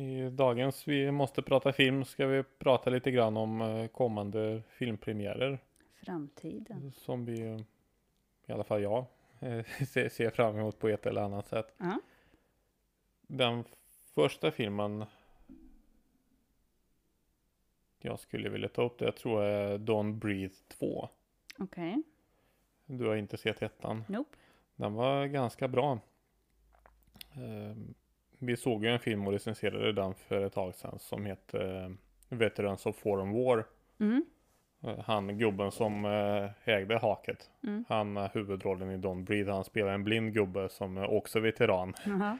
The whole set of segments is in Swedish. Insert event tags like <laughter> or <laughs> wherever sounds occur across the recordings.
I dagens Vi måste prata film ska vi prata lite grann om eh, kommande filmpremiärer Framtiden. som vi, i alla fall jag, <laughs> eh, ser fram emot på ett eller annat sätt. Ja. Den första filmen jag skulle vilja ta upp det, jag tror är Don't Breathe 2. Okej. Du har inte sett ettan. Nope. Den var ganska bra. Vi såg ju en film och recenserade den för ett tag sedan som heter eh, Veterans of Foreign War. Mm. Eh, Han gubben som eh, ägde haket. Mm. Han har huvudrollen i Don't Breathe. Han spelar en blind gubbe som är också veteran. Jaha.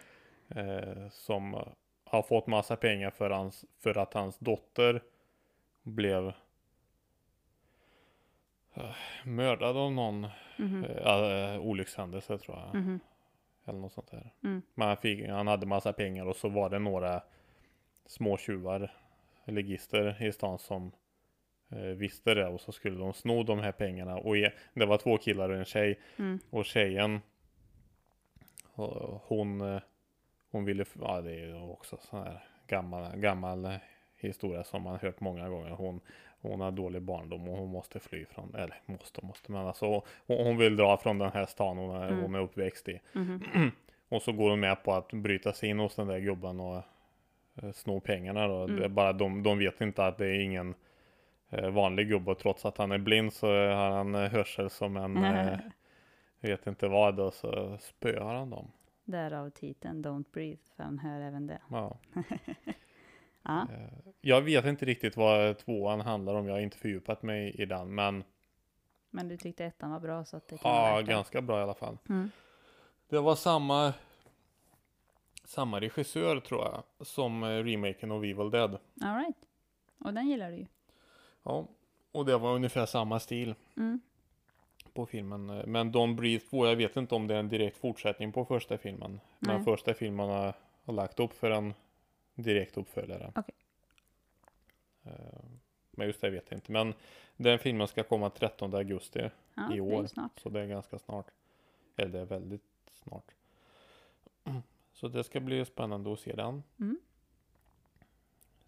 Eh, som har fått massa pengar för, hans, för att hans dotter blev mördad av någon eh, äh, olyckshändelse tror jag. Mhm. Eller något sånt där. Mm. Men han, fick, han hade massa pengar och så var det några småtjuvar, legister i stan som eh, visste det och så skulle de sno de här pengarna och ge, det var två killar och en tjej Mm. och tjejen och hon eh, hon ville, ja det är också sån här gammal, gammal eh, historia som man hört många gånger. Hon, hon har dålig barndom och hon måste fly från, eller måste, måste, men alltså hon, hon vill dra från den här stan hon är, Mm. hon är uppväxt i. Mhm. <clears throat> Och så går hon med på att bryta sig in hos den där gubben och eh, sno pengarna då. Mm. Det är bara de, de vet inte att det är ingen eh, vanlig gubbe. Och trots att han är blind så har han eh, hörsel som en eh, vet inte vad och så spöar han dem. Därav titeln Don't Breathe, för han hör även det. Ja. <laughs> Ja. Eh, Jag vet inte riktigt vad tvåan handlar om. Jag har inte fördjupat mig i den. Men Men du tyckte ettan var bra så att det kan vara ja, det. ganska bra i alla fall. Mm. Det var samma samma regissör tror jag som eh, remaken av Evil Dead. All right. Och den gillar du ju. Ja, och det var ungefär samma stil Mm. på filmen. Men Don't Breathe 2, jag vet inte om det är en direkt fortsättning på första filmen. Men Nej. första filmen har, har lagt upp för en direkt uppföljare. Okej. Eh, Men just det vet jag inte. Men den filmen ska komma 13 augusti. Ja, I det år. snart. Så det är ganska snart. Eller det är väldigt snart. <clears throat> Så det ska bli spännande att se den. Mm.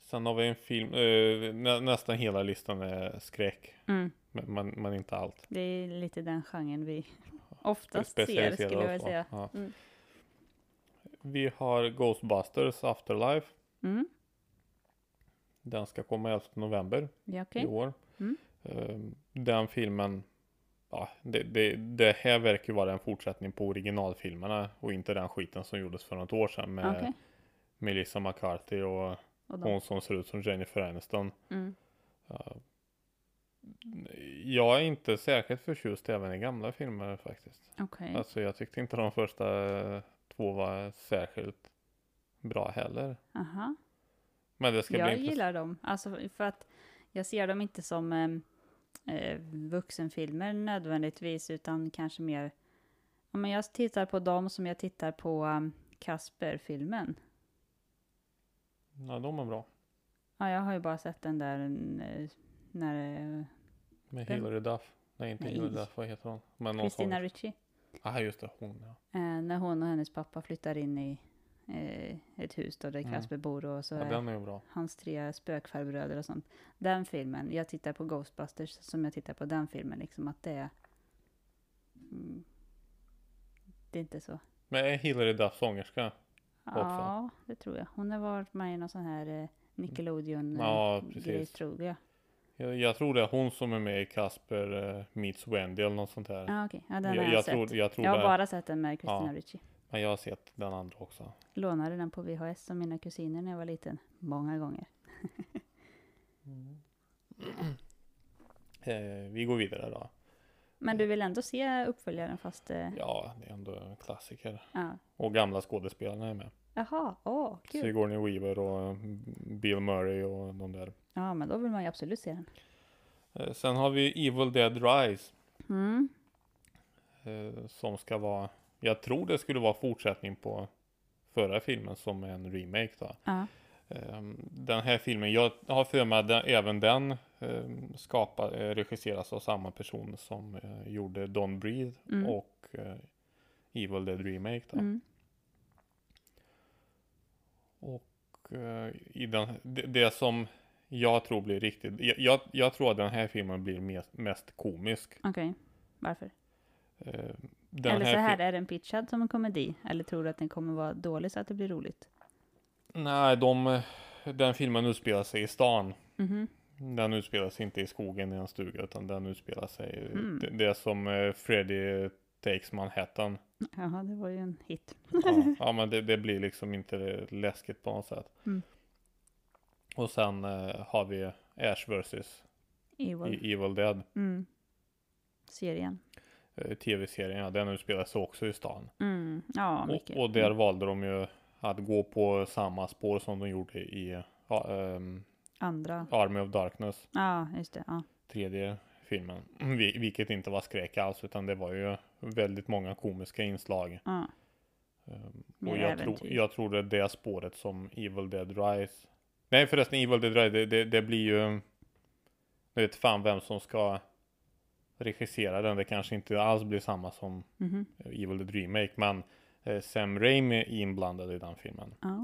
Sen har vi en film, eh, nä, nästan hela listan är skräck. Mm. Men, men, inte allt. Det är lite den genren vi <laughs> oftast ser, skulle jag vilja säga. Ja. Mm. Vi har Ghostbusters Afterlife. Mm. Den ska komma 11 november Ja, okej. i år. Mm. Eh, Den filmen, ja, det, det, det här verkar ju vara en fortsättning på originalfilmerna och inte den skiten som gjordes för något år sedan med Okej. Melissa McCarthy och Och hon som ser ut som Jennifer Aniston. Mm. Ja. Jag är inte särskilt förtjust även i gamla filmer faktiskt. Okej. Alltså jag tyckte inte de första två var särskilt bra heller. Aha. Men det ska Jag bli gillar dem. Alltså för att jag ser dem inte som eh, eh, vuxenfilmer nödvändigtvis, utan kanske mer... Ja, men jag tittar på dem som jag tittar på um, Kasper-filmen. Ja, de är bra. Ja, jag har ju bara sett den där eh, när eh, Med Vem? Hilary Duff. Nej, inte Nej. Hilary Duff. Vad heter hon? Christina Ricci. Ah, just det. Hon ja. Eh, när hon och hennes pappa flyttar in i eh, ett hus då där Mm. Kasper bor och så ja är den är ju bra. hans tre spökfarbröder och sånt. Den filmen, jag tittar på Ghostbusters som jag tittar på den filmen, liksom att det är... Mm, det är inte så. Men är Hilary Duff sångerska? Ja, det tror jag. Hon har varit med i någon sån här eh, Nickelodeon Ja, eh, tror jag. Jag, jag tror det är hon som är med i Casper uh, Meets Wendy eller något sånt där. Ja, okej. Ja, den har jag, jag, jag, sett. tror, jag tror jag har bara sett den med Christina Ja. Ricci. Men jag har sett den andra också. Lånade den på VHS som mina kusiner när jag var liten. Många gånger. <laughs> Eh, vi går vidare då. Men du vill ändå se uppföljaren fast... Eh, Ja, det är ändå en klassiker. ja. Och gamla skådespelarna är med. Jaha, åh, kul. Sigourney Weaver och Bill Murray och de där. Ja, men då vill man ju absolut se den. Eh, sen har vi Evil Dead Rise. Mm. Eh, som ska vara, jag tror det skulle vara fortsättning på förra filmen som en remake då. Ja. Ehm, Den här filmen, jag har för mig att även den um, skapad, eh, regisseras av samma person som eh, gjorde Don't Breathe Mm. och eh, Evil Dead Remake då. Mm. Och i den, det, det som jag tror blir riktigt, jag, jag, jag tror att den här filmen blir mest, mest komisk. Okej, varför? Den Eller så här, är den pitchad som en komedi? Eller tror du att den kommer vara dålig så att det blir roligt? Nej, de, den filmen utspelar sig i stan. Mhm. Den utspelar sig inte i skogen i en stuga utan den utspelar sig, Mm. det, det som eh, Freddy Takes Manhattan. Jaha, det var ju en hit. Ja, <laughs> ja men det, det blir liksom inte läskigt på något sätt. Mm. Och sen eh, har vi Ash vs. Evil. E- Evil Dead. Mm. Serien. Eh, Tv-serien, ja, den utspelar sig också i stan. Mm. Ja, och, och där valde de ju att gå på samma spår som de gjorde i ja, ehm, Andra. Army of Darkness, Ja, just det. Ja. tredje filmen. <clears throat> Vi- Vilket inte var skräck alls, utan det var ju väldigt många komiska inslag. ja. Mer och jag, tror, äventyr. jag tror det är det spåret som Evil Dead Rise. Nej förresten, Evil Dead Rise, det, det, det blir ju... Jag vet fan vem som ska regissera den. Det kanske inte alls blir samma som Mhm. Evil Dead Remake. Men eh, Sam Raimi är inblandad i den filmen. Ah.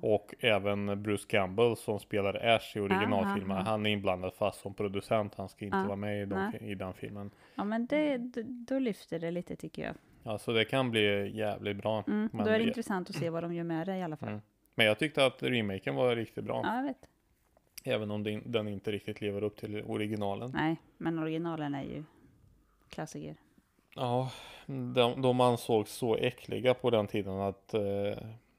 Och även Bruce Campbell som spelar Ash i originalfilmen. Aha. Han är inblandad fast som producent. Han ska inte Ah, vara med i, de, i den filmen. Ja, men det, då lyfter det lite tycker jag. Ja, så det kan bli jävligt bra. Mm. Då är det det- intressant att se vad de gör med det i alla fall. Mm. Men jag tyckte att remaken var riktigt bra. Ja, jag vet. Även om den, inte riktigt lever upp till originalen. Nej, men originalen är ju klassiker. Ja, de, de ansågs så äckliga på den tiden att eh,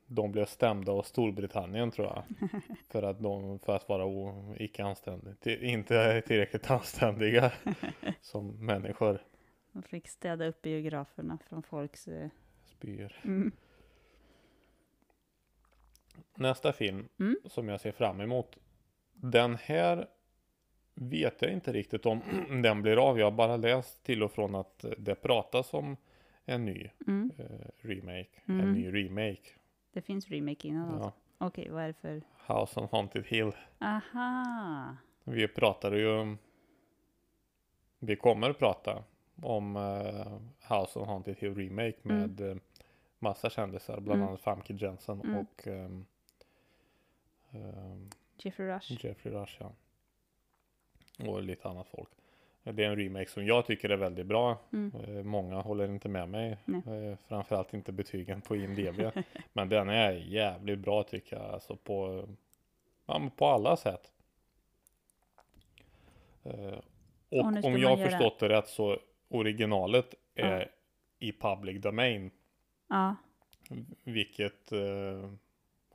de blev stämda av Storbritannien tror jag. <laughs> för, att de, för att vara o, icke anständiga. Till, inte tillräckligt anständiga <laughs> som människor De fick städa upp biograferna från folks... eh, spyr. Mm. Nästa film Mm. som jag ser fram emot. Den här vet jag inte riktigt om <clears throat> den blir av. Jag har bara läst till och från att det pratas om en ny Mm. eh, remake. Mm. En ny remake. Det finns remake innan alltså. Ja. Okej, vad är det för... House on Haunted Hill. Aha! Vi pratade ju om... Vi kommer att prata om eh, House on Haunted Hill Remake Mm. med eh, massa kändisar. Bland Mm. annat Famke Jensen Mm. och ehm, ehm, Jeffrey Rush. Jeffrey Rush ja. Och lite annat folk. Det är en remake som jag tycker är väldigt bra. Mm. Eh, Många håller inte med mig. Nej. Eh, Framförallt inte betygen på IMDB. <laughs> men den är jävligt bra tycker jag. Alltså på, ja, på alla sätt. Eh, Och Och om jag har förstått det rätt så originalet Ja. är i public domain. Ja, Vilket, eh,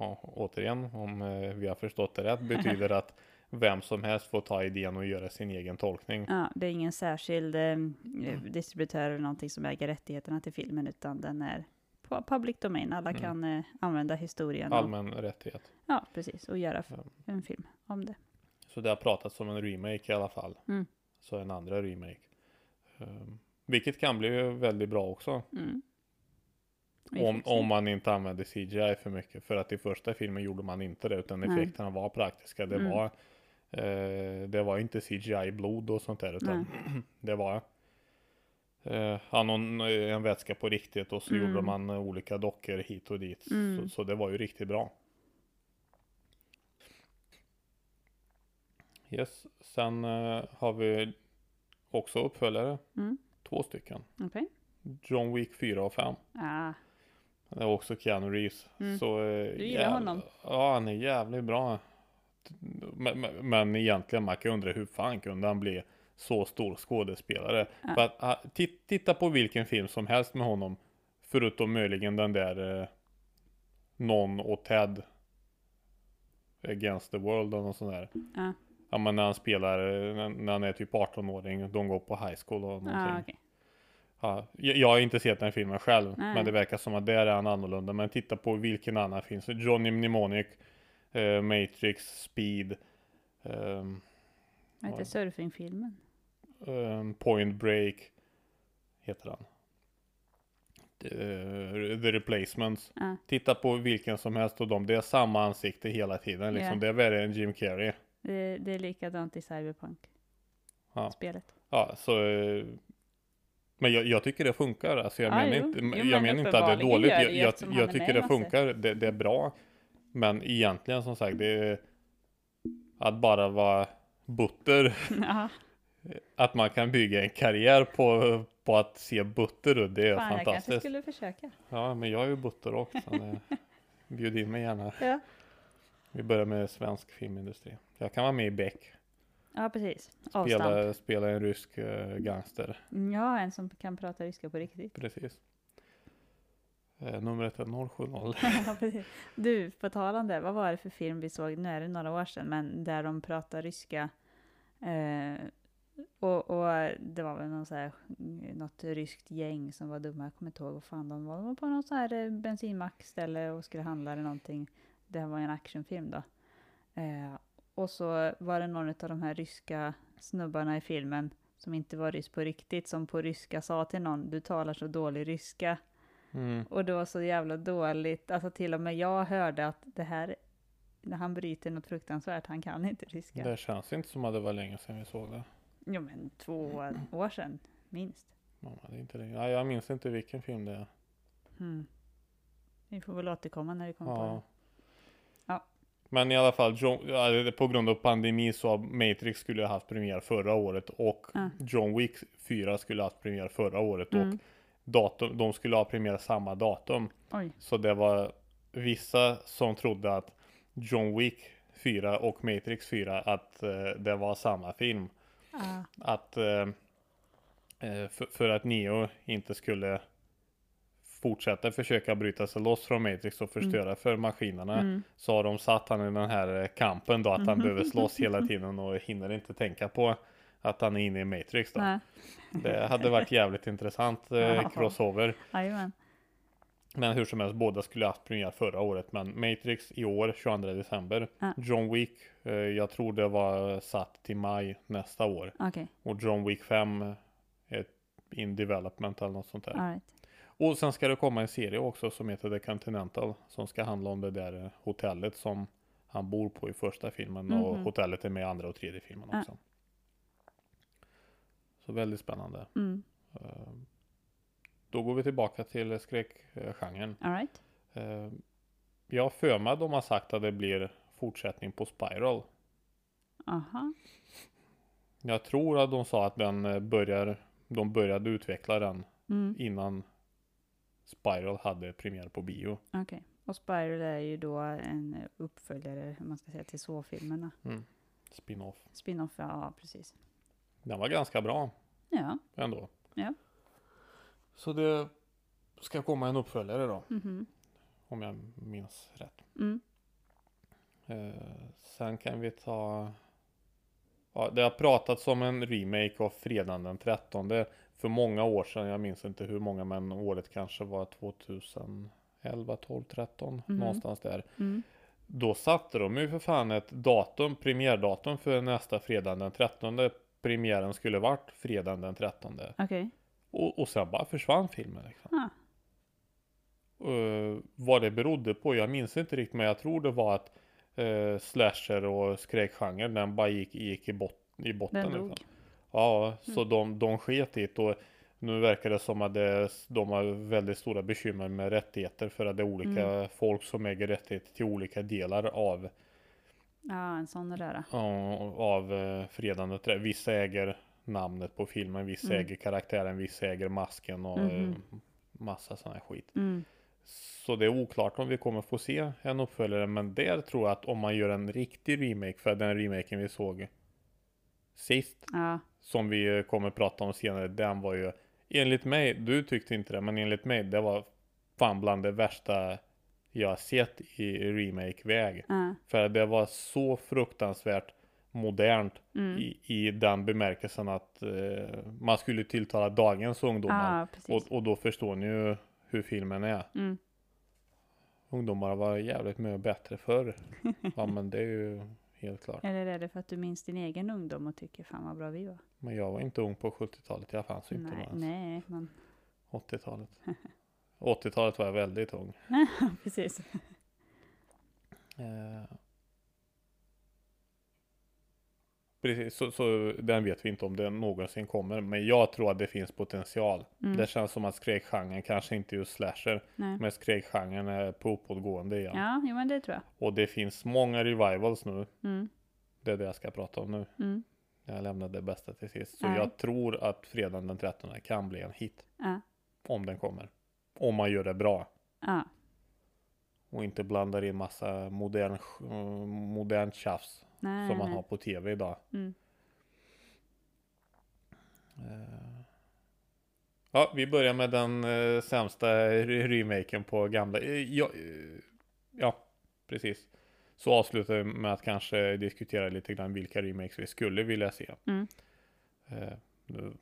ja, återigen, om eh, vi har förstått det rätt, betyder att vem som helst får ta idén och göra sin egen tolkning. ja, det är ingen särskild eh, distributör eller någonting som äger rättigheterna till filmen, utan den är på public domain. Alla Mm. kan eh, använda historien. Och, Allmän rättighet. ja, precis. Och göra Ja. en film om det. Så det har pratats om en remake i alla fall. Mm. Så en andra remake. Um, vilket kan bli väldigt bra också. Mm. Om, om man inte använder CGI för mycket. För att i första filmen gjorde man inte det. Utan Nej. effekterna var praktiska. Det Mm. var eh, Det var inte CGI blod och sånt där. Utan <clears throat> det var eh, någon, eh, en vätska på riktigt. Och så Mm. gjorde man eh, olika dockor hit och dit. Mm. Så, så det var ju riktigt bra. Yes. Sen eh, har vi också uppföljare. Mm. Två stycken. Okej. John Wick 4 och 5. Ah, Det är också Keanu Reeves. Mm. Så, eh, Du gillar honom? Ja, han är jävligt bra. Men, men, men egentligen man kan undra hur fan kunde han bli så stor skådespelare? Ja. För att, ah, tit- titta på vilken film som helst med honom. Förutom möjligen den där eh, Non och Ted Against the World och något sånt där. Ja. Ja men när han spelar, eh, när, när han är typ 18-åring, de går på high school och någonting. ah, okej. Ja, jag, har inte sett den filmen själv, Nej. men det verkar som att där är han annorlunda. Men titta på vilken annan finns. Johnny Mnemonic, eh, Matrix, Speed, ehm, Vad heter surfingfilmen? ehm, Point Break, heter han. Eh, The Replacements. Ja. Titta på vilken som helst av dem. Det är samma ansikte hela tiden. Liksom. Ja. Det är värre än Jim Carrey. Det, det är likadant i Cyberpunk-spelet. Ja. Ja, så... Men jag, jag tycker det funkar. Alltså jag Ja, menar jo. inte, Jo, jag men menar inte att det är dåligt. Jag, jag, jag tycker det funkar. Det, det är bra. Men egentligen som sagt, det är att bara vara butter. <laughs> Att man kan bygga en karriär på, på att se butter ut, det är fan jag kanske fantastiskt. skulle försöka. Ja, men jag är ju butter också. <laughs> Bjud in mig gärna. Ja, Vi börjar med svensk filmindustri. Jag kan vara med i Beck. Ja precis. Avstamp. Spela, spela en rysk eh, gangster. Ja, en som kan prata ryska på riktigt. Precis. Eh, numret är 070. <laughs> Ja, precis. Du, på tal om det, vad var det för film vi såg, nu är det några år sedan, men där de pratar ryska. Eh, och, och det var väl någon så här, något ryskt gäng som var dumma, jag kommer inte ihåg vad fan de var. De var på någon så här eh, bensinmackställe och skulle handla eller någonting. Det här var en actionfilm då. Eh, och så var det någon av de här ryska snubbarna i filmen som inte var rysk på riktigt, som på ryska sa till någon, du talar så dålig ryska. Mm. Och det var så jävla dåligt. Alltså till och med jag hörde att det här, när han bryter något fruktansvärt, han kan inte ryska. Det känns inte som att det var länge sedan vi såg det. Jo men två år sedan, minst. Mamma, det är inte länge. Ja, jag minns inte vilken film det är. Mm. Vi får väl återkomma när vi kommer på Ja. det. Men i alla fall, John, det- på grund av pandemi så har Matrix skulle ha haft premiär förra året och Ja. John Wick 4 skulle ha haft premiär förra året och Mm. datum, de skulle ha premiär samma datum. Oj. Så det var vissa som trodde att John Wick 4 och Matrix 4 att eh, det var samma film. Ja. Att eh, eh, för, för att Neo inte skulle fortsätta försöka bryta sig loss från Matrix och förstöra för maskinerna Mm. så har de satt han i den här eh, kampen då att han behöver slåss hela <laughs> tiden och hinner inte tänka på att han är inne i Matrix då. Nej. Det hade varit jävligt intressant <laughs> eh, crossover. Jajamän. Men hur som helst, båda skulle haft premiär förra året. Men Matrix i år, 22 december. Ja. John Wick, eh, jag tror det var satt till maj nästa år. Okej, Och John Wick 5 är in development eller något sånt där. alright. Och sen ska det komma en serie också som heter The Continental. Som ska handla om det där hotellet som han bor på i första filmen. Och Mhm. hotellet är med i andra och tredje filmen Ja. också. Så väldigt spännande. Mm. Eh, Då går vi tillbaka till skräckgenren. Alright. Eh, Jag har för mig de har sagt att det blir fortsättning på Spiral. Aha. Jag tror att de sa att den eh, börjar, de började utveckla den Mm. innan Spiral hade premiär på bio. Okej. Och Spiral är ju då en uppföljare, hur man ska säga, till så-filmerna. Spin-off. Spin-off, ja precis. Den var ganska bra Ja. ändå. Ja. Så det ska komma en uppföljare då, Mhm. om jag minns rätt. Mm. Eh, sen kan vi ta... Ja, det har pratats om en remake av Fredagen den 13 för många år sedan. Jag minns inte hur många, men året kanske var 2011, 12, 13 Mhm. någonstans där. Mm. Då satte de ju för fan ett datum, premiärdatum för nästa fredag den 13. Premiären skulle varit fredagen den 13. Okej. Och, och sen bara försvann filmen. Liksom. Ah. Eh, vad det berodde på, jag minns inte riktigt, men jag tror det var att uh, slasher och skräckgenren, den bara gick, gick i, bot, i botten. Den dog. Liksom. Ja, så de, de sket det och nu verkar det som att det, de har väldigt stora bekymmer med rättigheter för att det är olika Mm. folk som äger rättigheter till olika delar av Ja, en sån röra. Ja, av eh, fredandet. Vissa äger namnet på filmen, vissa Mm. äger karaktären, vissa äger masken och eh, massa sån här skit. Mm. Så det är oklart om vi kommer få se en uppföljare, men där tror jag att om man gör en riktig remake, för den remaken vi såg sist, Ja. Som vi kommer prata om senare, den var ju enligt mig, du tyckte inte det, men enligt mig, det var fan bland det värsta jag sett i remake-väg. Ja. För det var så fruktansvärt modernt Mm. i, i den bemärkelsen att eh, man skulle tilltala dagens ungdomar. Precis. och, och då förstår ni ju hur filmen är. Mm. Ungdomar var jävligt mycket bättre förr. <laughs> ja men det är ju helt klart. Eller är det för att du minns din egen ungdom och tycker fan vad bra vi var? Men jag var inte ung på 70-talet. Jag fanns ju inte Nej, då ens. nej, men 80-talet. 80-talet <laughs> var jag väldigt ung. <laughs> precis. Eh, Precis, så, så den vet vi inte om den någonsin kommer. Men jag tror att det finns potential. Mm. Det känns som att skräckgenren, kanske inte just slasher, Nej. men skräckgenren är på uppåtgående igen. Ja, jo, men det tror jag. Och det finns många revivals nu. Mm. Det är det jag ska prata om nu. Mm. Jag lämnade det bästa till sist. Så Nej. jag tror att fredagen den 13 kan bli en hit. Ja. Om den kommer. Om man gör det bra. Ja. Och inte blandar in massa modern, eh, modernt tjafs Nej, som man nej. har på tv idag. Mm. Eh, Ja, vi börjar med den eh, sämsta re- remaken på gamla. eh, Ja, ja, precis. Så avslutar vi med att kanske diskutera lite grann vilka remakes vi skulle vilja se. Mm. Eh, nu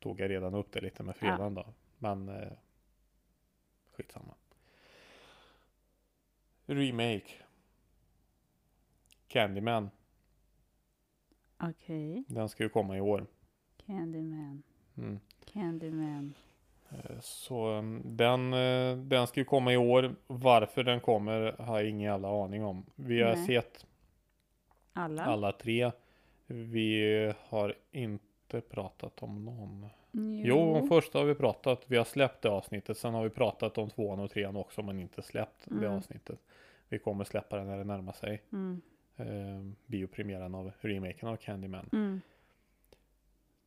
tog jag redan upp det lite med fredagen då. Men eh, skitsamma. Remake. Candyman. Okej. Den ska ju komma i år. Candyman. Mm. Candyman. Eh, Så um, den, eh, den ska ju komma i år. Varför den kommer har jag ingen jävla aning om. Vi har Nej. sett Alla? alla tre. Vi har inte pratat om någon. Jo, om första har vi pratat. Vi har släppt det avsnittet. Sen har vi pratat om tvåan och trean också men inte släppt det Mm. avsnittet. Vi kommer släppa det när det närmar sig. Mm. Eh, biopremiären av remaken av Candyman. Mm.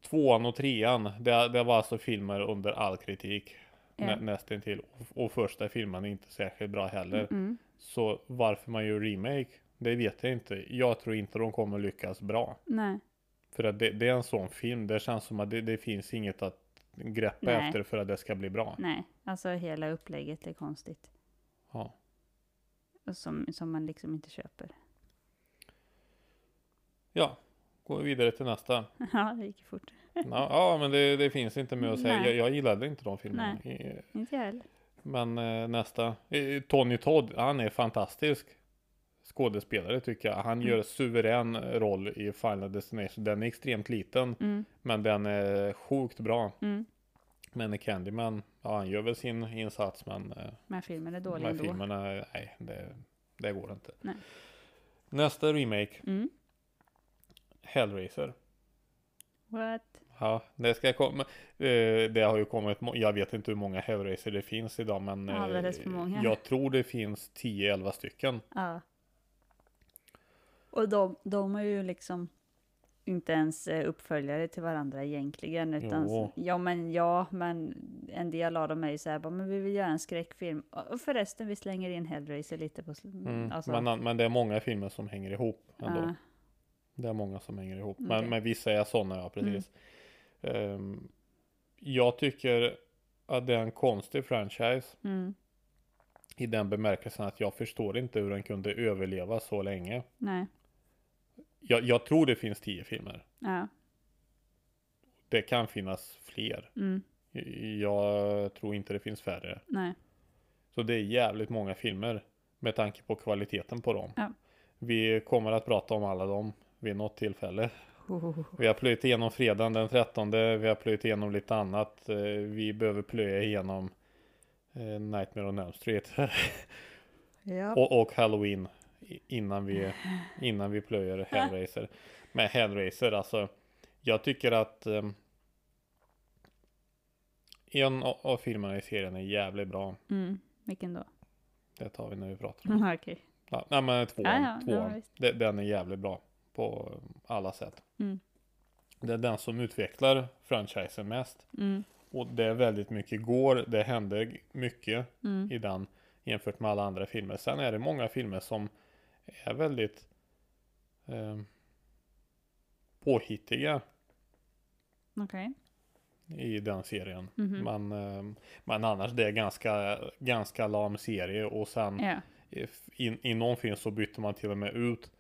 Tvåan och trean, det, det var alltså filmer under all kritik. Ja. Nä, nästintill. Och, och första filmen är inte särskilt bra heller. Mm. Så varför man gör remake, det vet jag inte. Jag tror inte de kommer lyckas bra. Nej. För att det, det är en sån film, det känns som att det, det finns inget att greppa Nej. efter för att det ska bli bra. Nej. Alltså hela upplägget är konstigt. Ja. Och som, som man liksom inte köper. Ja, går vi vidare till nästa. <laughs> Ja, det gick fort. <laughs> Ja, ja men det, det finns inte mer att säga. Nej. Jag, jag gillade inte de filmerna. Eh, Inte jag heller. Men eh, nästa. Tony Todd, han är fantastisk skådespelare tycker jag. Han Mm. gör suverän roll i Final Destination. Den är extremt liten, Mm. men den är sjukt bra. Mm. Men i Candyman, ja han gör väl sin insats, men eh, Men filmen är dålig ändå. filmerna, nej, det, det går inte. Nej. Nästa remake, Mm. Hellraiser. What? Ja, det ska komma. Eh, det har ju kommit, jag vet inte hur många Hellraiser det finns idag, men eh, Alldeles för många. jag tror det finns 10-11 stycken. Ja. Och de, de är ju liksom inte ens eh, uppföljare till varandra egentligen. Utan, Jo. ja, men ja, men en del av dem är ju så här, bara, men vi vill göra en skräckfilm. Och förresten, vi slänger in Hellraiser lite på Mm. alltså, men, men det är många filmer som hänger ihop ändå. ja, Det är många som hänger ihop. Okej. Men, men vissa är sådana, ja precis. Ehm, jag tycker att det är en konstig franchise. mm, I den bemärkelsen att jag förstår inte hur den kunde överleva så länge. nej, Jag, jag tror det finns tio filmer. ja, Det kan finnas fler. mm, Jag tror inte det finns färre. nej, Så det är jävligt många filmer med tanke på kvaliteten på dem. Ja. Vi kommer att prata om alla dem vid något tillfälle. Vi har plöjt igenom fredagen den 13. Vi har plöjt igenom lite annat. Eh, Vi behöver plöja igenom eh, Nightmare on Elm Street <laughs> ja, och, och Halloween innan vi, innan vi plöjer <laughs> Hellraiser. Men Hellraiser alltså. Jag tycker att eh, en av filmerna i serien är jävligt bra. mm, vilken då? Det tar vi när vi pratar om Mm, <laughs> Okej, Ja, nej men tvåan, Ja, ja, tvåan. ja, den är jävligt bra på alla sätt. Mm. Det är den som utvecklar franchisen mest. mm, Och det är väldigt mycket går, det händer mycket mm, i den jämfört med alla andra filmer. Sen är det många filmer som är väldigt eh, påhittiga okej, i den serien. Mhm. Men, eh, men annars det är ganska, ganska lam serie och sen ja, i, i någon film så bytte man till och med ut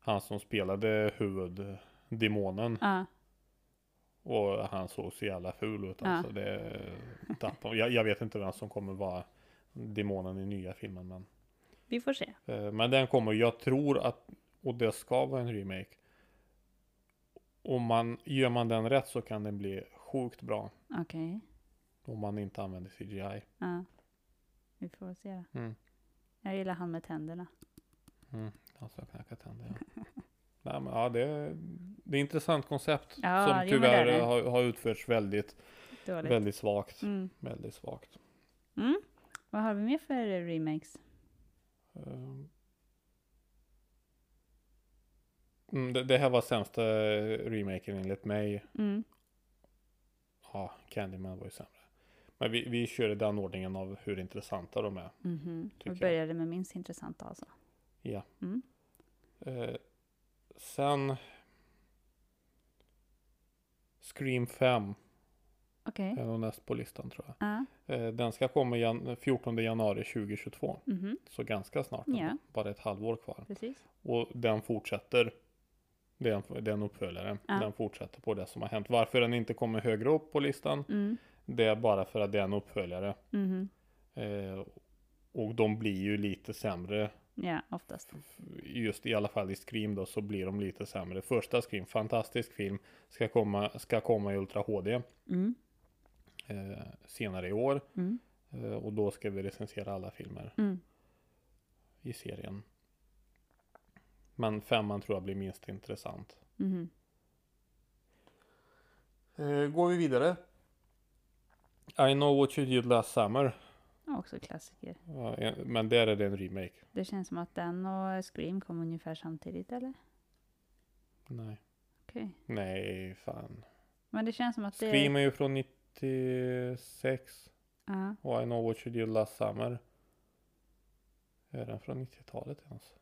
han som spelade huvuddemonen ja, och han såg så jävla ful ut alltså. Det, tappade. jag, jag vet inte vem som kommer vara demonen i nya filmen men, vi får se. eh, men den kommer, jag tror att och det ska vara en remake. Om man gör man den rätt så kan den bli sjukt bra Okej, om man inte använder CGI. ja, vi får se. Mm. Jag gillar han med tänderna. Mm. Alltså knacka tänder ja. <laughs> Nej, men, ja, det, är, det är ett intressant koncept Ja, som jo, det tyvärr är det. har, har utförts väldigt, Dåligt. väldigt svagt. Mm. Väldigt svagt. Mm. Vad har vi mer för remakes? Ehm. Mm, det, det här var sämsta remaken enligt mig. Mm. Ja, Candyman var ju sämre. Men vi, vi kör i den ordningen av hur intressanta de är. Mhm. Tycker Vi jag. började med minst intressanta alltså. Ja. Mm. Eh, sen Scream 5 Okej. är nog näst på listan tror jag. Ja. Eh, den ska komma jan 14 januari 2022. Mhm. Så ganska snart. Ändå. Bara ett halvår kvar. Precis. Och den fortsätter. Det är en, det är en uppföljare. Ja. Den fortsätter på det som har hänt. Varför den inte kommer högre upp på listan. Mm. Det är bara för att det är en uppföljare. Mhm. Eh, och de blir ju lite sämre. Ja, oftast. Just i alla fall i Scream då så blir de lite sämre. Första Scream, fantastisk film. Ska komma, ska komma i Ultra HD Mm. eh, senare i år. Mm. Eh, och då ska vi recensera alla filmer Mm. i serien. Men femman tror jag blir minst intressant. Mhm. Eh, går vi vidare. I know what you did last summer. Också klassiker. Ja, en- men där är det en remake. Det känns som att den och Scream kom ungefär samtidigt, eller? Nej. Okej. Nej, fan. Men det känns som att det Scream är ju från 96. Ja. Och I know what you did last summer. Är den från 90-talet ens?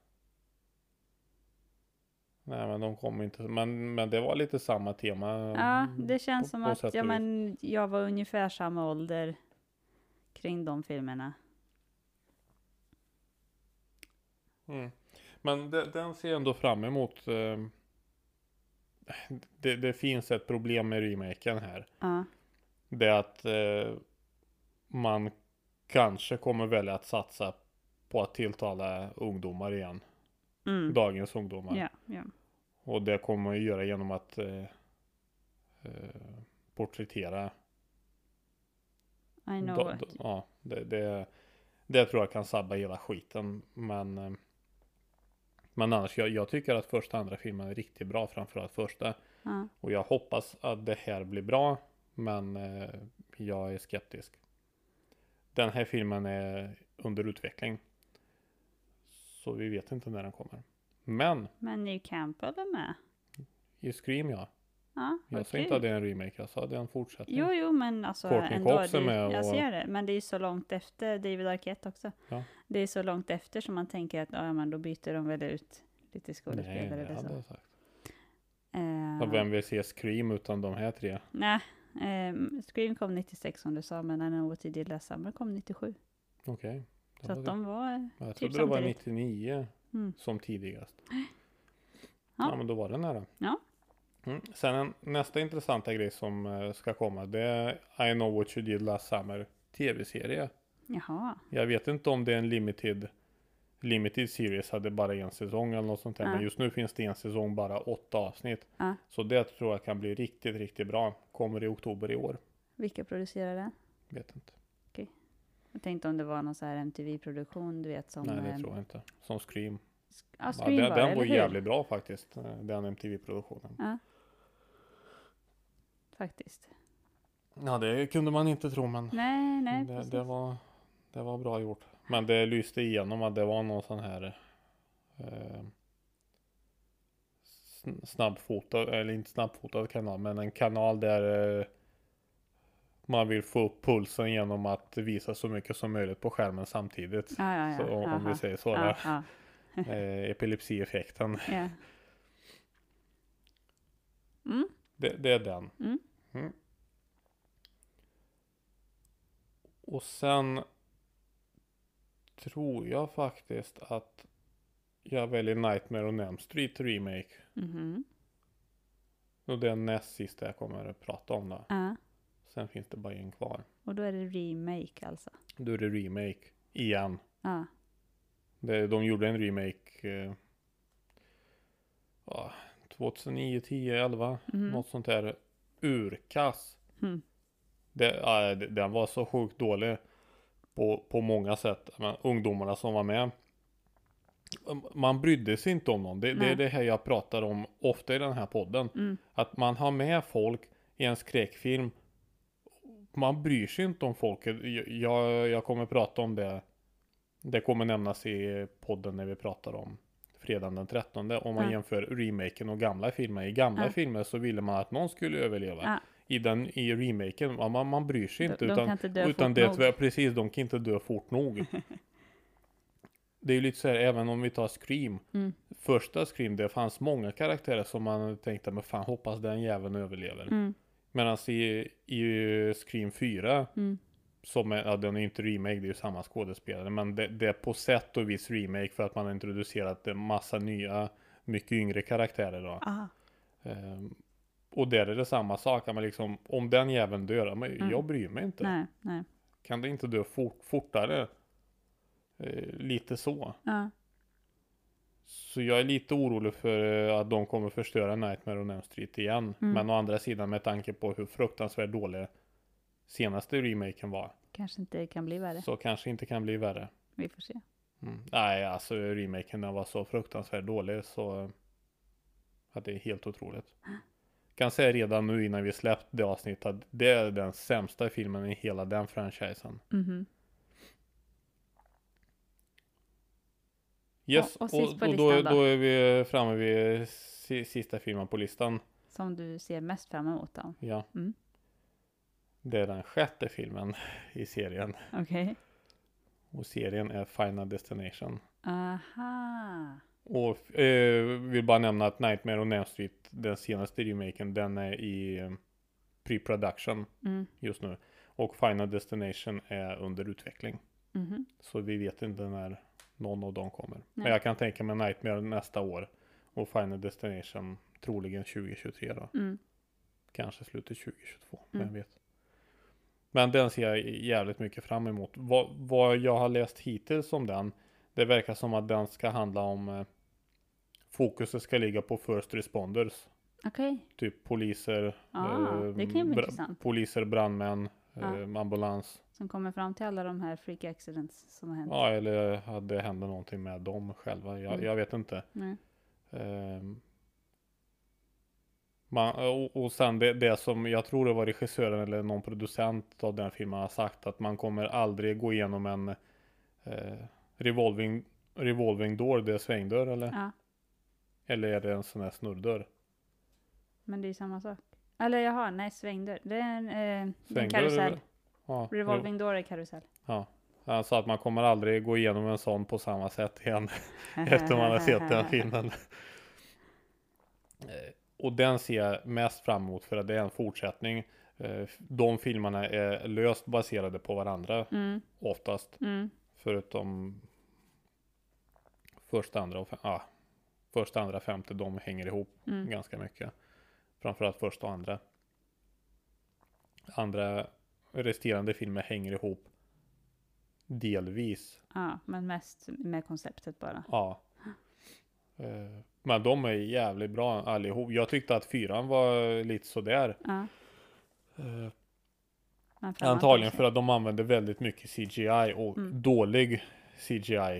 Nej men de kom inte. Men, men det var lite samma tema. ja, det känns på- som på att ja, och vis. men jag var ungefär samma ålder kring de filmerna. Mm. Men de, den ser jag ändå fram emot. eh, Det, det finns ett problem med remaken här. Ja. Det är att eh, man kanske kommer välja att satsa på att tilltala ungdomar igen. Mm. Dagens ungdomar. Ja, ja. Och det kommer man ju göra genom att eh, eh, porträttera. I know da- ja, det, det, det tror jag kan sabba hela skiten. Men, eh, men annars, jag, jag tycker att första och andra filmen är riktigt bra. Framförallt första. Ja. Och jag hoppas att det här blir bra. Men eh, jag är skeptisk. Den här filmen är under utveckling. Så vi vet inte när den kommer. Men Men New Campbell är med. i Scream ja. Ja, Jag sa inte att det är en remake, jag att det är en fortsättning. Jo, jo, men alltså Courtney ändå. Cox är det, med Jag och- ser det, men det är ju så långt efter David Arquette också. Ja. Det är så långt efter som man tänker att ja, men då byter de väl ut lite Nej, skådespelare det eller hade så. jag sagt. Eh, Och vem vill se Scream utan de här tre? Nej, ehm, Scream kom 96 som du sa, men what you did last summer kom 97. Okej. det Så att det. de var... Jag typ trodde det var samtidigt. 99 Mm. som tidigast. Ja. Ja. men då var det nära. Ja. Mm. Sen en, nästa intressanta grej som eh, ska komma det är I know what you did last summer tv-serie. Jaha. Jag vet inte om det är en limited Limited series hade bara en säsong eller något sånt där. Ja. Men just nu finns det en säsong bara åtta avsnitt. Ja. Så det tror jag kan bli riktigt, riktigt bra. Kommer i oktober i år. Vilka producerar den? Vet inte. Jag tänkte om det var någon så här MTV-produktion, du vet som... Nej det ehm, tror jag inte. Som Scream. Ja, Ja, den var den var jävligt bra faktiskt. eh, Den MTV-produktionen. Ja. Faktiskt. Ja det kunde man inte tro men Nej, nej, det, det, var, det var bra gjort. Men det lyste igenom att det var någon sån här eh, sn- snabbfotad, eller inte snabbfotad kanal, men en kanal där eh, man vill få upp pulsen genom att visa så mycket som möjligt på skärmen samtidigt. Ja, ja, ja. Så, om Aha. vi säger så. <laughs> Eh, epilepsieffekten. ja. Mm, Det, det är den. Mm. Mm. Och sen tror jag faktiskt att jag väljer Nightmare on Elm Street Remake. mhm. Och det är näst sista jag kommer att prata om då. Ja. Sen finns det bara en kvar. Och då är det remake alltså. Då är det remake igen. Ja. De gjorde en remake eh, ja, 2009, 10, 11. Mhm. Något sånt där. Urkass. Mm. Det, det- den var så sjukt dålig på, på många sätt. Men ungdomarna som var med man brydde sig inte om någon. Det, det är det här jag pratar om ofta i den här podden. Mm. Att man har med folk i en skräckfilm. Man bryr sig inte om folket. Jag- Jag, jag kommer prata om det. Det kommer nämnas i podden när vi pratar om fredagen den 13. Om man Ja. jämför remaken och gamla filmer. I gamla Ja. filmer så ville man att någon skulle överleva. Ja. I, den, I remaken, man, man bryr sig inte. de utan kan inte dö utan fort det, nog. precis, de kan inte dö fort nog. <laughs> det är ju lite så här, även om vi tar Scream. Mm. Första Scream, det fanns många karaktärer som man tänkte, men fan hoppas den jäveln överlever. Mm. Medan i, i Scream 4, Mm. Som är, ja den är inte remake, det är ju samma skådespelare. Men det, det är på sätt och vis remake för att man har introducerat en massa nya, mycket yngre karaktärer då. Ehm, och där är det samma sak, men liksom, om den jäveln dör, men Mm. jag bryr mig inte. Nej, nej. Kan det inte dö fort, fortare? Eh, lite så. Ja. Så jag är lite orolig för eh, att de kommer förstöra Nightmare on Elm Street igen. Mm. Men å andra sidan med tanke på hur fruktansvärt dålig senaste remaken var. Kanske inte kan bli värre. Så kanske inte kan bli värre. Vi får se. Mm. Nej, alltså remaken den var så fruktansvärt dålig så att det är helt otroligt. Kan säga redan nu innan vi släppt det avsnittet att det är den sämsta filmen i hela den franchisen. Mhm. Yes, Och- och och, sist på och då, listan då? då är vi framme vid si, sista filmen på listan. Som du ser mest fram emot då. Ja. Mm. Det är den sjätte filmen i serien. Okej. Och serien är Final Destination. Aha. Och eh, vill bara nämna att Nightmare on Elm Street, den senaste remaken, den är i eh, pre-production Mm. just nu. Och Final Destination är under utveckling. Mhm. Så vi vet inte när någon av dem kommer. Men Nej. jag kan tänka mig Nightmare nästa år. Och Final Destination troligen 2023 då. Mm. Kanske slutet 2022, Mm. vem vet. Men den ser jag jävligt mycket fram emot. Vad, vad jag har läst hittills om den, det verkar som att den ska handla om eh, Fokuset ska ligga på first responders. Okej. Typ poliser, Ah, det kan ju bli intressant. poliser, brandmän, Ja. eh, ambulans. Som kommer fram till alla de här freak accidents som har hänt. Ja, eller hade det hänt någonting med dem själva. Jag, Mm. jag vet inte. Nej. Man, och, och sen det, det som jag tror det var regissören eller någon producent av den filmen har sagt att man kommer aldrig gå igenom en eh, revolving, revolving door, det är svängdörr eller? Ja, Eller är det en sån här snurrdörr? men det är ju samma sak. Eller jaha, nej svängdörr. Det är en, eh, en karusell. Ja, Revolving door är karusell. Ja. Sa att man kommer aldrig gå igenom en sån på samma sätt igen. <laughs> Efter man har sett den filmen. <laughs> Och den ser jag mest fram emot för att det är en fortsättning. Eh, De filmerna är löst baserade på varandra Mm, oftast. mm, Förutom första, andra och ah, första, andra, femte. De hänger ihop mm. ganska mycket. Framförallt första och andra. Andra resterande filmer hänger ihop delvis. Ja, men mest med konceptet bara. Ja. <gasps> Eh, Men de är jävligt bra allihop. Jag tyckte att fyran var lite sådär. Ja, Eh, framåt Antagligen för att de använde väldigt mycket CGI och Mm. dålig CGI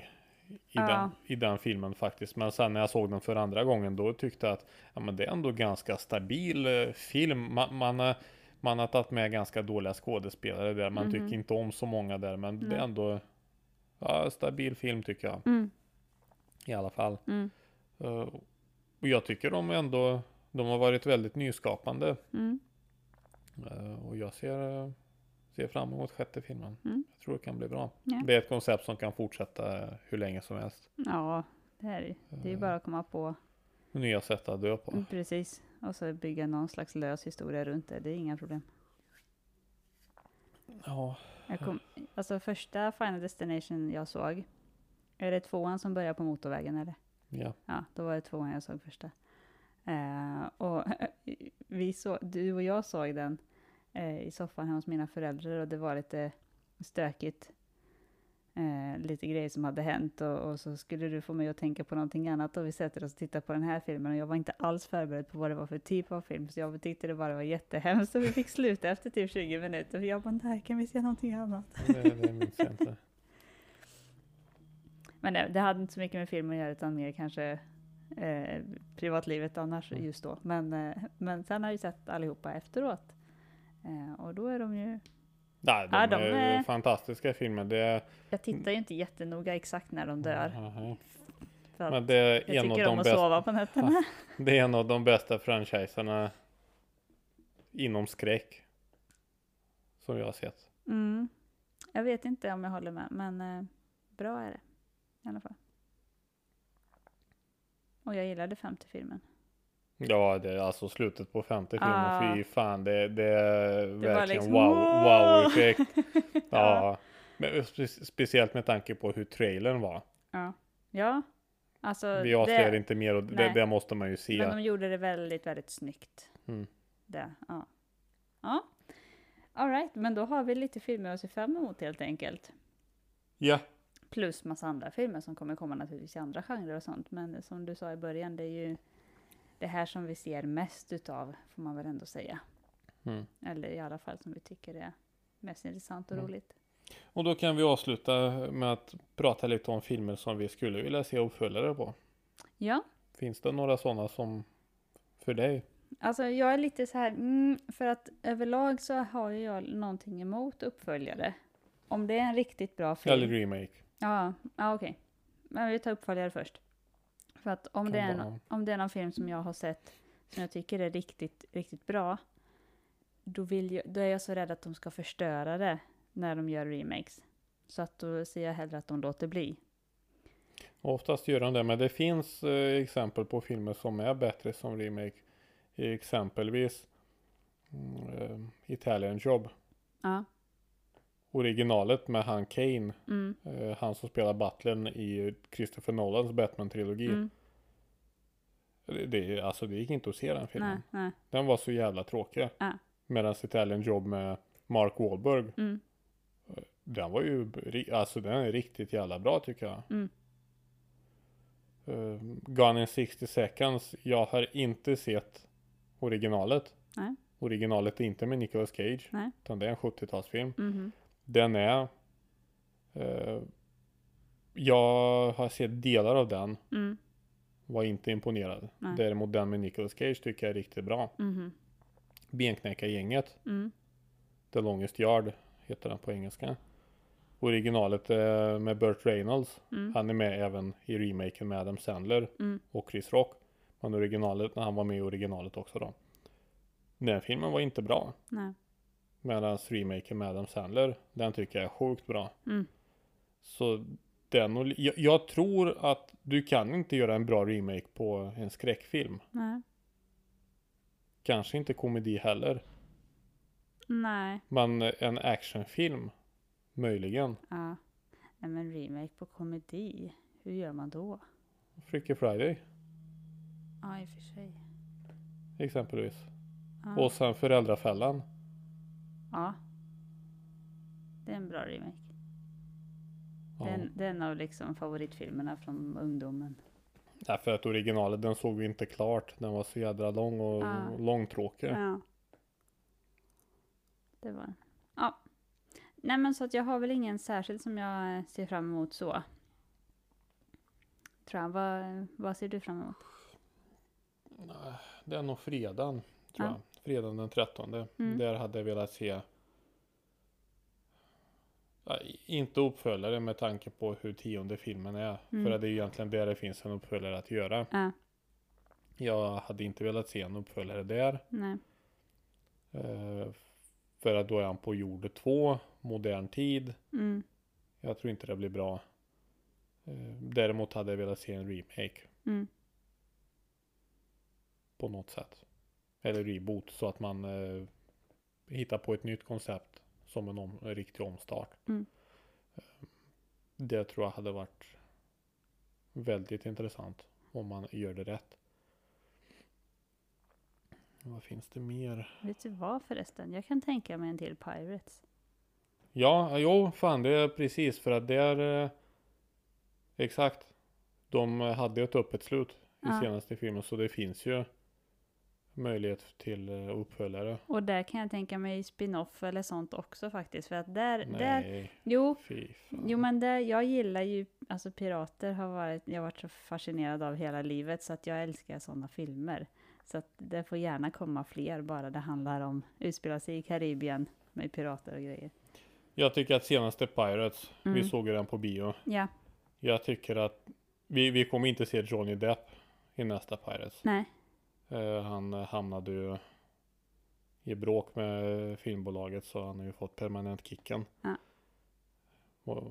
i, Ja. den, i den filmen faktiskt. Men sen när jag såg den för andra gången då tyckte jag att ja, men det är ändå ganska stabil eh, film. Man, man, har- man har tagit med ganska dåliga skådespelare där. Man Mhm. tycker inte om så många där. Men det Nej. är ändå ja, stabil film tycker jag Mm, i alla fall. Eh, och jag tycker de ändå de har varit väldigt nyskapande. mm. Eh, och jag ser, eh, ser fram emot sjätte filmen. Mm. Jag tror det kan bli bra. Ja. Det är ett koncept som kan fortsätta hur länge som helst. Ja, det är det Det är bara att komma på. Nya sätt att dö på. Mm, precis. Och så bygga någon slags lös historia runt det. Det är inga problem. Ja, Jag kom, alltså första Final Destination jag såg. Är det tvåan som börjar på motorvägen eller? Ja. Ja, då var det tvåan jag såg första. Eh, och <laughs> vi så, du och jag såg den eh, i soffan hemma hos mina föräldrar och det var lite stökigt. Eh, lite grejer som hade hänt och, och så skulle du få mig att tänka på någonting annat och vi sätter oss och tittar på den här filmen och jag var inte alls förberedd på vad det var för typ av film så jag tyckte det bara var jättehemskt och vi fick sluta efter typ 20 minuter och jag bara nej kan vi se någonting annat? Det, det minns jag inte. Men det, det hade inte så mycket med film att göra utan mer kanske eh, privatlivet annars Mm. just då. Men, eh, men sen har jag ju sett allihopa efteråt. Eh, och då är de ju, Nej, de, Ja, de är fantastiska filmer. Det, jag tittar ju inte jättenoga exakt när de dör. Att Men det är, jag en av tycker de om att sova på nätterna. <laughs> det är en av de bästa franchiserna inom skräck. Som jag har sett. Mm. Jag vet inte om jag håller med, men eh, bra är det i alla fall. Och jag gillade femte filmen. Ja, det är alltså slutet på femte filmen. Ah. Fy fan, det, det är var verkligen liksom, wow, "Wow!" wow-effekt. <laughs> ja. Men spe- speciellt med tanke på hur trailern var. Ja, ja. Alltså, Vi avslöjar det, inte mer och det, det måste man ju se. men de gjorde det väldigt, väldigt snyggt. Mm. Det, ja. Ja. All right, men då har vi lite filmer att se fram emot helt enkelt. Ja, Plus massa andra filmer som kommer komma naturligtvis i andra genrer och sånt. Men som du sa i början, det är ju det här som vi ser mest utav, får man väl ändå säga. Mm. Eller i alla fall som vi tycker är mest intressant och Mm. roligt. och då kan vi avsluta med att prata lite om filmer som vi skulle vilja se uppföljare på. Ja, Finns det några sådana som för dig? alltså jag är lite så här, mm, för att överlag så har jag någonting emot uppföljare. Om det är en riktigt bra film. Eller remake? Ja, ja okej. Men vi tar uppföljare först. För att om Kan det, är en, om det är någon film som jag har sett som jag tycker är riktigt, riktigt bra. Då, vill jag, då är jag så rädd att de ska förstöra det när de gör remakes. Så att då ser jag hellre att de låter bli. Oftast gör de det, men det finns eh, exempel på filmer som är bättre som remake. Exempelvis mm, eh, Italian Job. Ja. Originalet med han Kane, Mm, eh, han som spelar butlern i Christopher Nolans Batman-trilogi. mm, Det, det, alltså det gick inte att se den filmen. nej, nej. Den var så jävla tråkig. Ja. Medan Italian Job med Mark Wahlberg, Mm, den var ju, alltså den är riktigt jävla bra tycker jag. mm, Uh, Gone in 60 seconds, jag har inte sett originalet. Nej. Originalet är inte med Nicolas Cage, nej. utan det är en 70-talsfilm. mhm, Den är, eh, jag har sett delar av den, mm, var inte imponerad. Nej. Däremot den med Nicolas Cage tycker jag är riktigt bra. mhm, Benknäckargänget, mm, The Longest Yard heter den på engelska. Originalet eh, med Burt Reynolds. mm, Han är med även i remaken med Adam Sandler mm, och Chris Rock. Men originalet, när han var med i originalet också då. Den filmen var inte bra. nej. Medan remaken med Adam Sandler, den tycker jag är sjukt bra. Mm, Så den och, jag, jag tror att du kan inte göra en bra remake på en skräckfilm. nej. Kanske inte komedi heller. Nej. Men en actionfilm, möjligen. Ja. Nej men remake på komedi, hur gör man då? Freaky Friday, Ja, i och för sig. exempelvis. Ja. Och sen Föräldrafällan. Ja. Det är en bra remake. Ja. Det, är en, av liksom favoritfilmerna från ungdomen. Därför att originalet, den såg vi inte klart. Den var så jädra lång och Ja. långtråkig. Ja. Det var. Ja. Nej men så att jag har väl ingen särskild som jag ser fram emot så. Tror jag. Vad, vad ser du fram emot? Det är nog fredagen, tror Ja. jag. Fredagen den 13. Mm. Där hade jag velat se Ja, inte uppföljare med tanke på hur tionde filmen är. Mm. För det är egentligen där det finns en uppföljare att göra. Ja. Jag hade inte velat se en uppföljare där. Eh, för att då är han på jord 2, modern tid. Mm. Jag tror inte det blir bra. Eh, däremot hade jag velat se en remake Mm. på något sätt. Eller reboot så att man eh, hittar på ett nytt koncept som en, om, en riktig omstart. Mm. Eh, det tror jag hade varit väldigt intressant om man gör det rätt. Vad finns det mer? Vet du vad förresten? Jag kan tänka mig en till Pirates. Ja, jo, fan det är precis för att det är eh, exakt. De hade ett öppet slut i Ja. senaste filmen så det finns ju möjlighet till eh, uppföljare. Och där kan jag tänka mig spin-off eller sånt också faktiskt. För att där, där Nej, jo, fy fan. jo men där, jag gillar ju, alltså pirater har varit, jag har varit så fascinerad av hela livet så att jag älskar sådana filmer. Så att det får gärna komma fler bara det handlar om, utspelar sig i Karibien med pirater och grejer. Jag tycker att senaste Pirates, vi Mm. såg ju den på bio. Ja, Jag tycker att vi, vi kommer inte se Johnny Depp i nästa Pirates. nej, han eh, hamnade ju i bråk med filmbolaget så han har ju fått permanent kicken. Ja. Vad,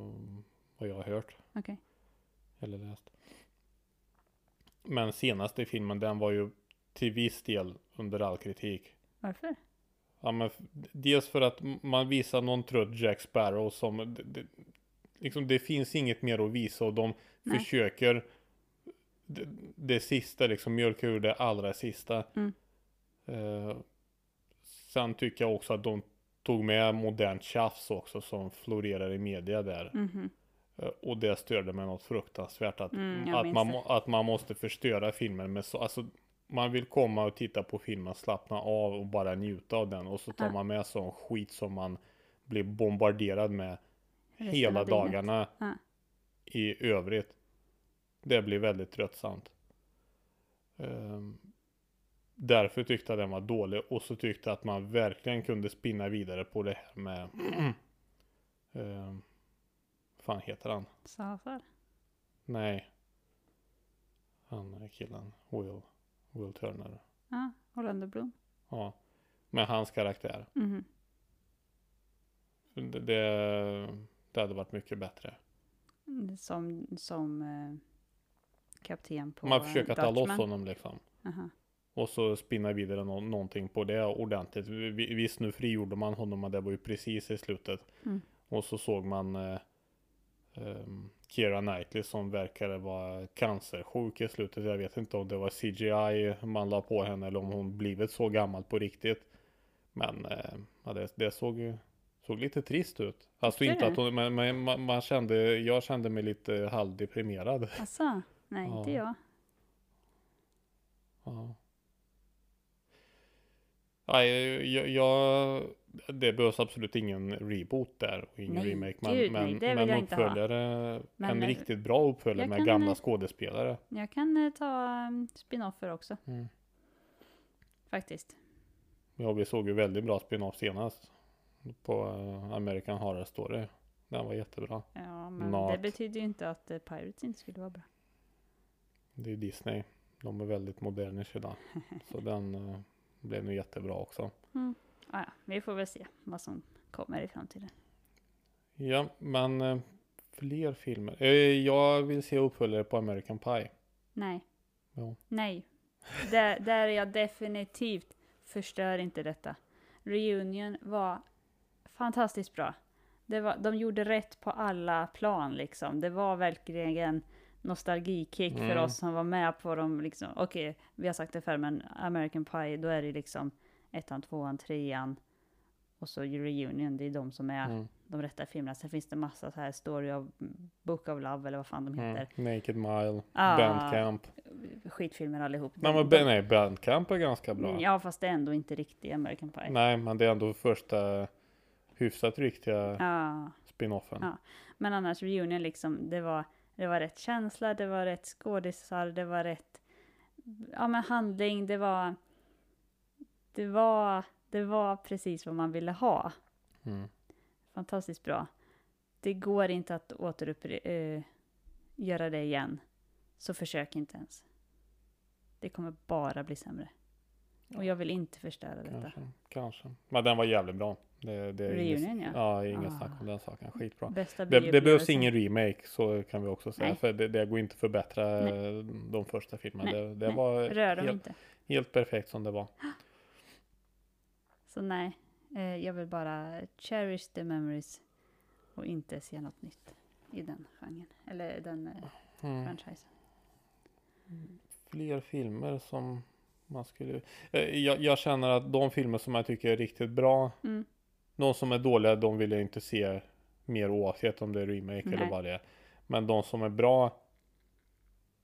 vad jag har hört okej. eller läst. Men senaste filmen den var ju till viss del under all kritik. Varför? Ja, men dels för att man visar någon trött Jack Sparrow som det, det, liksom det finns inget mer att visa och de Nej. försöker det, det sista liksom mjölka ur det allra sista. Mm. Eh, sen tycker jag också att de tog med modernt tjafs också som florerar i media där. Mhm. Eh, och det störde mig något fruktansvärt att, Mm, att, man, det. att man måste förstöra filmen med så, alltså man vill komma och titta på filmen, slappna av och bara njuta av den och så tar Ja. man med sån skit som man blir bombarderad med Resten hela dagarna Ja. i övrigt. Det blir väldigt tröttsamt. Ehm, därför tyckte jag den var dålig och så tyckte jag att man verkligen kunde spinna vidare på det här med <clears throat> um, fan heter han? Safar? Nej. Han är killen. Will. Will Turner. Ja, Orlando Bloom. Ja. Med hans karaktär. Mhm. Det, det, det hade varit mycket bättre. Mm, Som, som eh, kapten på Man försöker ta loss honom liksom. Aha. Och så spinna vidare nå- någonting på det ordentligt. Vi- Visst nu frigjorde man honom men det var ju precis i slutet. Mm. Och så såg man eh, ehm, Keira Knightley som verkade vara cancersjuk i slutet. Jag vet inte om det var CGI man la på henne eller om hon blivit så gammal på riktigt. Men eh, ja, det, det såg ju såg lite trist ut. Alltså inte att hon, men, men man, man kände, jag kände mig lite halvdeprimerad. Asså? Nej, inte Ja. jag. Ja. Nej, jag, jag, det behövs absolut ingen reboot där och ingen Nej, remake. Men, gud, nej, men, vill men inte uppföljare, Men, en eh, riktigt bra uppföljare med kan, gamla eh, skådespelare. Jag kan eh, ta um, spin-offer också, Mm. faktiskt. Ja, vi såg ju väldigt bra spin-off senast på American Horror Story. Den var jättebra. Ja, men Not. det betyder ju inte att Pirates inte skulle vara bra. Det är Disney. De är väldigt moderna idag. <laughs> Så den eh, blev nu jättebra också. Mm. Ah, ja, vi får väl se vad som kommer i framtiden. Ja, men eh, fler filmer. Eh, jag vill se uppföljare på American Pie. Nej. Ja. Nej. Där, där är jag definitivt förstör inte detta. Reunion var fantastiskt bra. Det var, de gjorde rätt på alla plan liksom. Det var verkligen nostalgikick för Mm. oss som var med på dem. Liksom. Okej, vi har sagt det förr, men American Pie, då är det liksom ettan, tvåan, trean och så Reunion. Det är de som är Mm. de rätta filmerna. Sen finns det massa så här Story of Book of Love eller vad fan de heter. Mm. Naked Mile, Ah. Bandcamp. Skitfilmer allihop. Men De- vad, de- nej, Bandcamp är ganska bra. Mm, Ja, fast det är ändå inte riktig American Pie. Nej, men det är ändå första hyfsat riktiga Ja, spinoffen. Ja. men annars Reunion liksom, det var, det var rätt känsla, det var rätt skådisar, det var rätt, ja men handling, det var, det var, det var precis vad man ville ha. Mm. Fantastiskt bra. Det går inte att återupp, eh, göra det igen. Så försök inte ens. Det kommer bara bli sämre. Och jag vill inte förstöra detta. Kanske, kanske. Men den var jävligt bra. Det, det Reunion, inget, ja. ja. inget Ah. snack om den saken. Skitbra. Bästa Det, det behövs ingen remake, så kan vi också säga. Nej. För det, det går inte att förbättra eh, de första filmerna. Nej, Det, det nej. var helt, inte. helt perfekt som det var. Så nej, eh, jag vill bara cherish the memories och inte se något nytt i den genren. Eller den eh, Mm. franchisen. Fler filmer som man skulle... Jag, jag känner att de filmer som jag tycker är riktigt bra, Mm. De som är dåliga, de vill jag inte se mer oavsett om det är remake eller Nej. vad det är. Men de som är bra,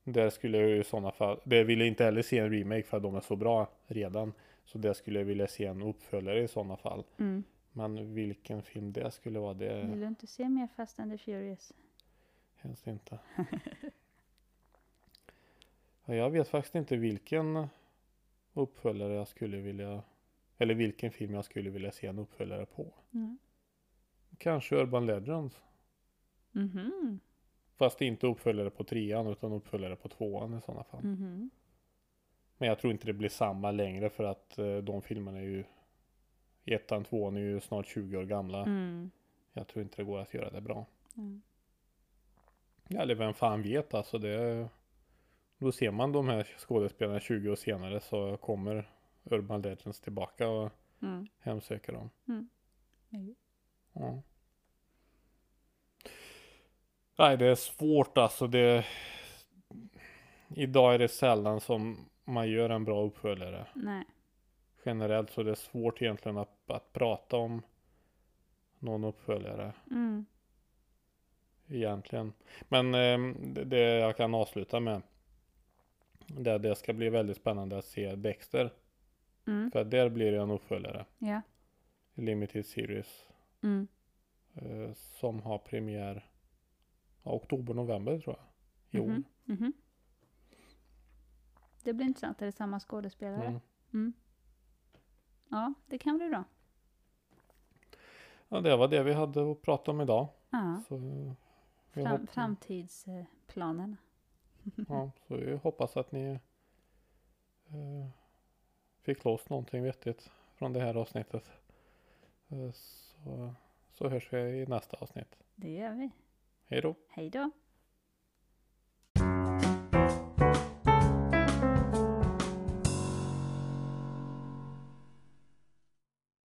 Där skulle jag ju i sådana fall, det vill jag inte heller se en remake för att de är så bra redan. Så där skulle jag vilja se en uppföljare i sådana fall. Mm. Men vilken film det skulle vara, det Vill du inte se mer Fast and the Furious? helst inte. ja, jag vet faktiskt inte vilken uppföljare jag skulle vilja, eller vilken film jag skulle vilja se en uppföljare på. Mm. Kanske Urban Legends. Mhm. Fast inte uppföljare på trean utan uppföljare på tvåan i sådana fall. Mhm. Men jag tror inte det blir samma längre för att eh, de filmerna är ju Ettan, tvåan är ju snart 20 år gamla. Mm. Jag tror inte det går att göra det bra. Mm. Eller vem fan vet alltså det Då ser man de här skådespelarna 20 år senare så kommer Urban Legends tillbaka och Mm. hemsöker dem. Jo. Ja. Nej det är svårt alltså det Idag är det sällan som man gör en bra uppföljare. Nej. Generellt så är det svårt egentligen att, att prata om någon uppföljare Mm. egentligen. Men eh, det, det jag kan avsluta med det, det ska bli väldigt spännande att se Dexter. Mm. För där blir det en uppföljare. Ja. Limited Series. Mm. Eh, som har premiär ja, oktober, november tror jag. I år. Mhm. Mhm. Det blir intressant. Är det samma skådespelare? Mm. Mm. Ja, det kan bli bra. Ja, det var det vi hade att prata om idag. Ja. Så, vi Fram, hopp- framtidsplanerna. ja, så vi hoppas att ni eh, fick loss någonting vettigt från det här avsnittet. Eh, så, så hörs vi i nästa avsnitt. Det gör vi. Hej då! Hej då!